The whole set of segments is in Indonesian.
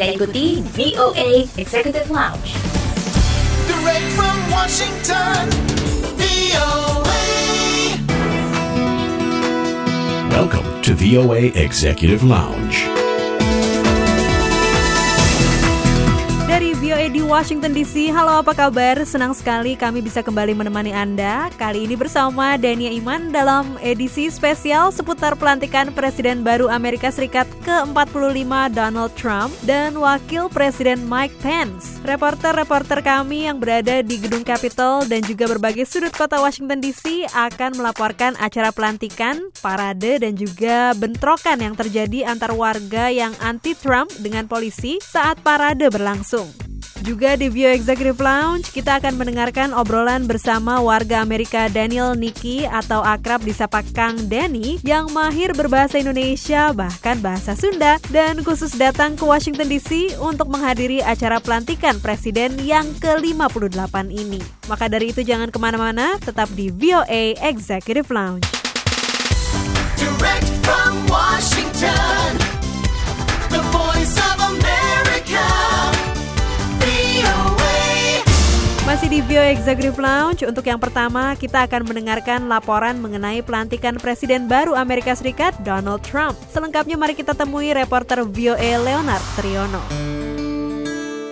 Anda ikuti VOA Executive Lounge. Direct from Washington, VOA. Welcome to VOA Executive Lounge. Di Washington DC, halo apa kabar? Senang sekali kami bisa kembali menemani Anda. Kali ini bersama Dania Iman dalam edisi spesial seputar pelantikan Presiden baru Amerika Serikat ke-45 Donald Trump Dan Wakil Presiden Mike Pence. Reporter-reporter kami yang berada di Gedung Capitol dan juga berbagai sudut kota Washington DC Akan melaporkan acara pelantikan, parade dan juga bentrokan yang terjadi antar warga yang anti-Trump dengan polisi saat parade berlangsung juga di View Executive Lounge, kita akan mendengarkan obrolan bersama warga Amerika Daniel Niki atau akrab disapa Kang Denny yang mahir berbahasa Indonesia bahkan bahasa Sunda dan khusus datang ke Washington DC untuk menghadiri acara pelantikan presiden yang ke-58 ini. Maka dari itu jangan ke mana-mana, tetap di VOA Executive Lounge. Direct Bio Executive Lounge, untuk yang pertama kita akan mendengarkan laporan mengenai pelantikan Presiden baru Amerika Serikat, Donald Trump. Selengkapnya mari kita temui reporter VOA Leonard Triono.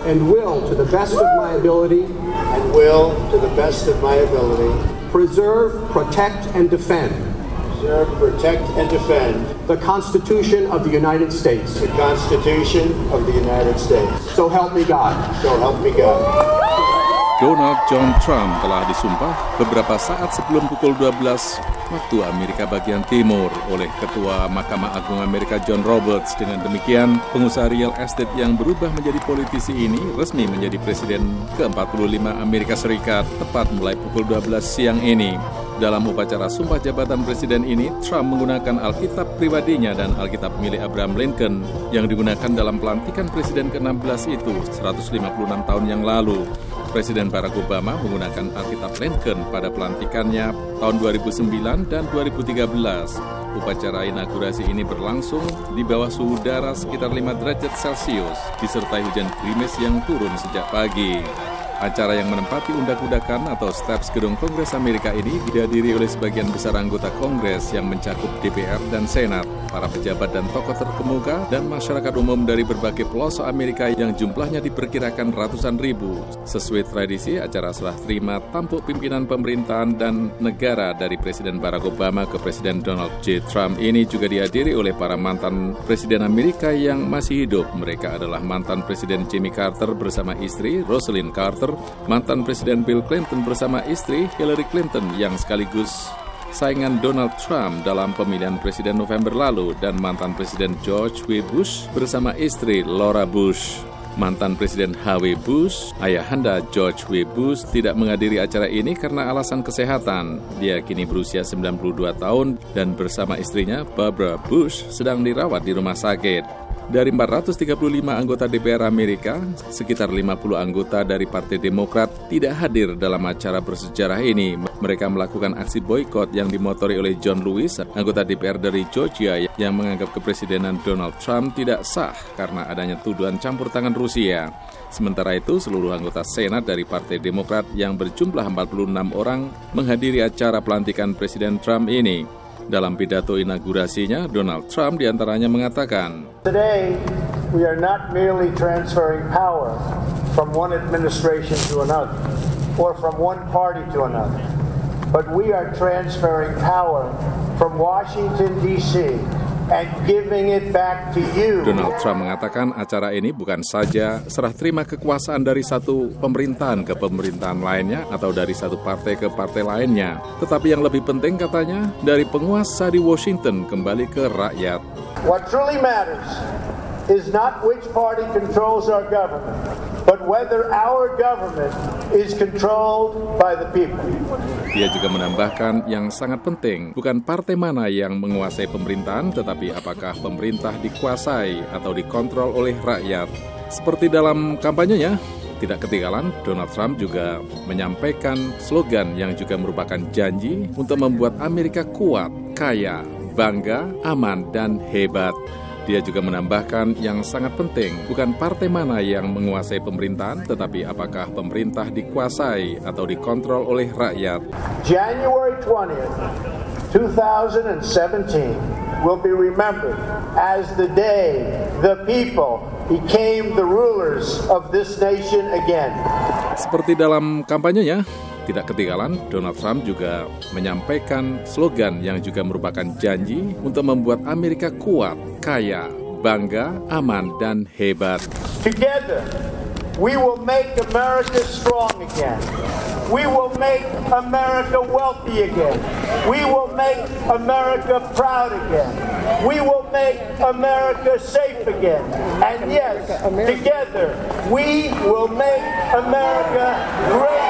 and will, to the best of my ability, and will, to the best of my ability, preserve, protect, and defend preserve, protect, and defend the Constitution of the United States. the Constitution of the United States. So help me God. So help me God. Donald John Trump telah disumpah beberapa saat sebelum pukul 12 waktu Amerika bagian timur oleh Ketua Mahkamah Agung Amerika John Roberts. Dengan demikian, pengusaha real estate yang berubah menjadi politisi ini resmi menjadi Presiden ke-45 Amerika Serikat tepat mulai pukul 12 siang ini. Dalam upacara sumpah jabatan presiden ini, Trump menggunakan Alkitab pribadinya dan Alkitab milik Abraham Lincoln yang digunakan dalam pelantikan presiden ke-16 itu 156 tahun yang lalu. Presiden Barack Obama menggunakan Alkitab Lincoln pada pelantikannya tahun 2009 dan 2013. Upacara inaugurasi ini berlangsung di bawah suhu udara sekitar 5 derajat Celcius, disertai hujan gerimis yang turun sejak pagi. Acara yang menempati undak-undakan atau steps gedung Kongres Amerika ini dihadiri oleh sebagian besar anggota Kongres yang mencakup DPR dan Senat, para pejabat dan tokoh terkemuka, dan masyarakat umum dari berbagai pelosok Amerika yang jumlahnya diperkirakan ratusan ribu. Sesuai tradisi, acara serah terima tampuk pimpinan pemerintahan dan negara dari Presiden Barack Obama ke Presiden Donald J. Trump ini juga dihadiri oleh para mantan Presiden Amerika yang masih hidup. Mereka adalah mantan Presiden Jimmy Carter bersama istri Rosalind Carter, mantan Presiden Bill Clinton bersama istri Hillary Clinton yang sekaligus saingan Donald Trump dalam pemilihan presiden November lalu dan mantan Presiden George W. Bush bersama istri Laura Bush. Mantan Presiden H.W. Bush, ayahanda George W. Bush tidak menghadiri acara ini karena alasan kesehatan. Dia kini berusia 92 tahun dan bersama istrinya Barbara Bush sedang dirawat di rumah sakit. Dari 435 anggota DPR Amerika, sekitar 50 anggota dari Partai Demokrat tidak hadir dalam acara bersejarah ini. Mereka melakukan aksi boykot yang dimotori oleh John Lewis, anggota DPR dari Georgia yang menganggap kepresidenan Donald Trump tidak sah karena adanya tuduhan campur tangan Rusia. Sementara itu, seluruh anggota Senat dari Partai Demokrat yang berjumlah 46 orang menghadiri acara pelantikan Presiden Trump ini. Dalam pidato inaugurasinya, Donald Trump di antaranya mengatakan, Today, we are not merely transferring power from one administration to another or from one party to another, but we are transferring power from Washington, D.C. and giving it back to you. Donald Trump mengatakan acara ini bukan saja serah terima kekuasaan dari satu pemerintahan ke pemerintahan lainnya atau dari satu partai ke partai lainnya, tetapi yang lebih penting katanya dari penguasa di Washington kembali ke rakyat. What truly matters is not which party controls our government, but whether our government is controlled by the people. Dia juga menambahkan yang sangat penting bukan partai mana yang menguasai pemerintahan, tetapi apakah pemerintah dikuasai atau dikontrol oleh rakyat. Seperti dalam kampanyenya, tidak ketinggalan, Donald Trump juga menyampaikan slogan yang juga merupakan janji untuk membuat Amerika kuat, kaya, bangga, aman, dan hebat. Dia juga menambahkan yang sangat penting bukan partai mana yang menguasai pemerintahan, tetapi apakah pemerintah dikuasai atau dikontrol oleh rakyat. January 20th, 2017 will be remembered as the day the people became the rulers of this nation again. Seperti dalam kampanyenya, tidak ketinggalan Donald Trump juga menyampaikan slogan yang juga merupakan janji untuk membuat Amerika kuat, kaya, bangga, aman, dan hebat. Together, we will make America strong again. We will make America wealthy again. We will make America proud again. We will make America safe again. And yes, together, we will make America great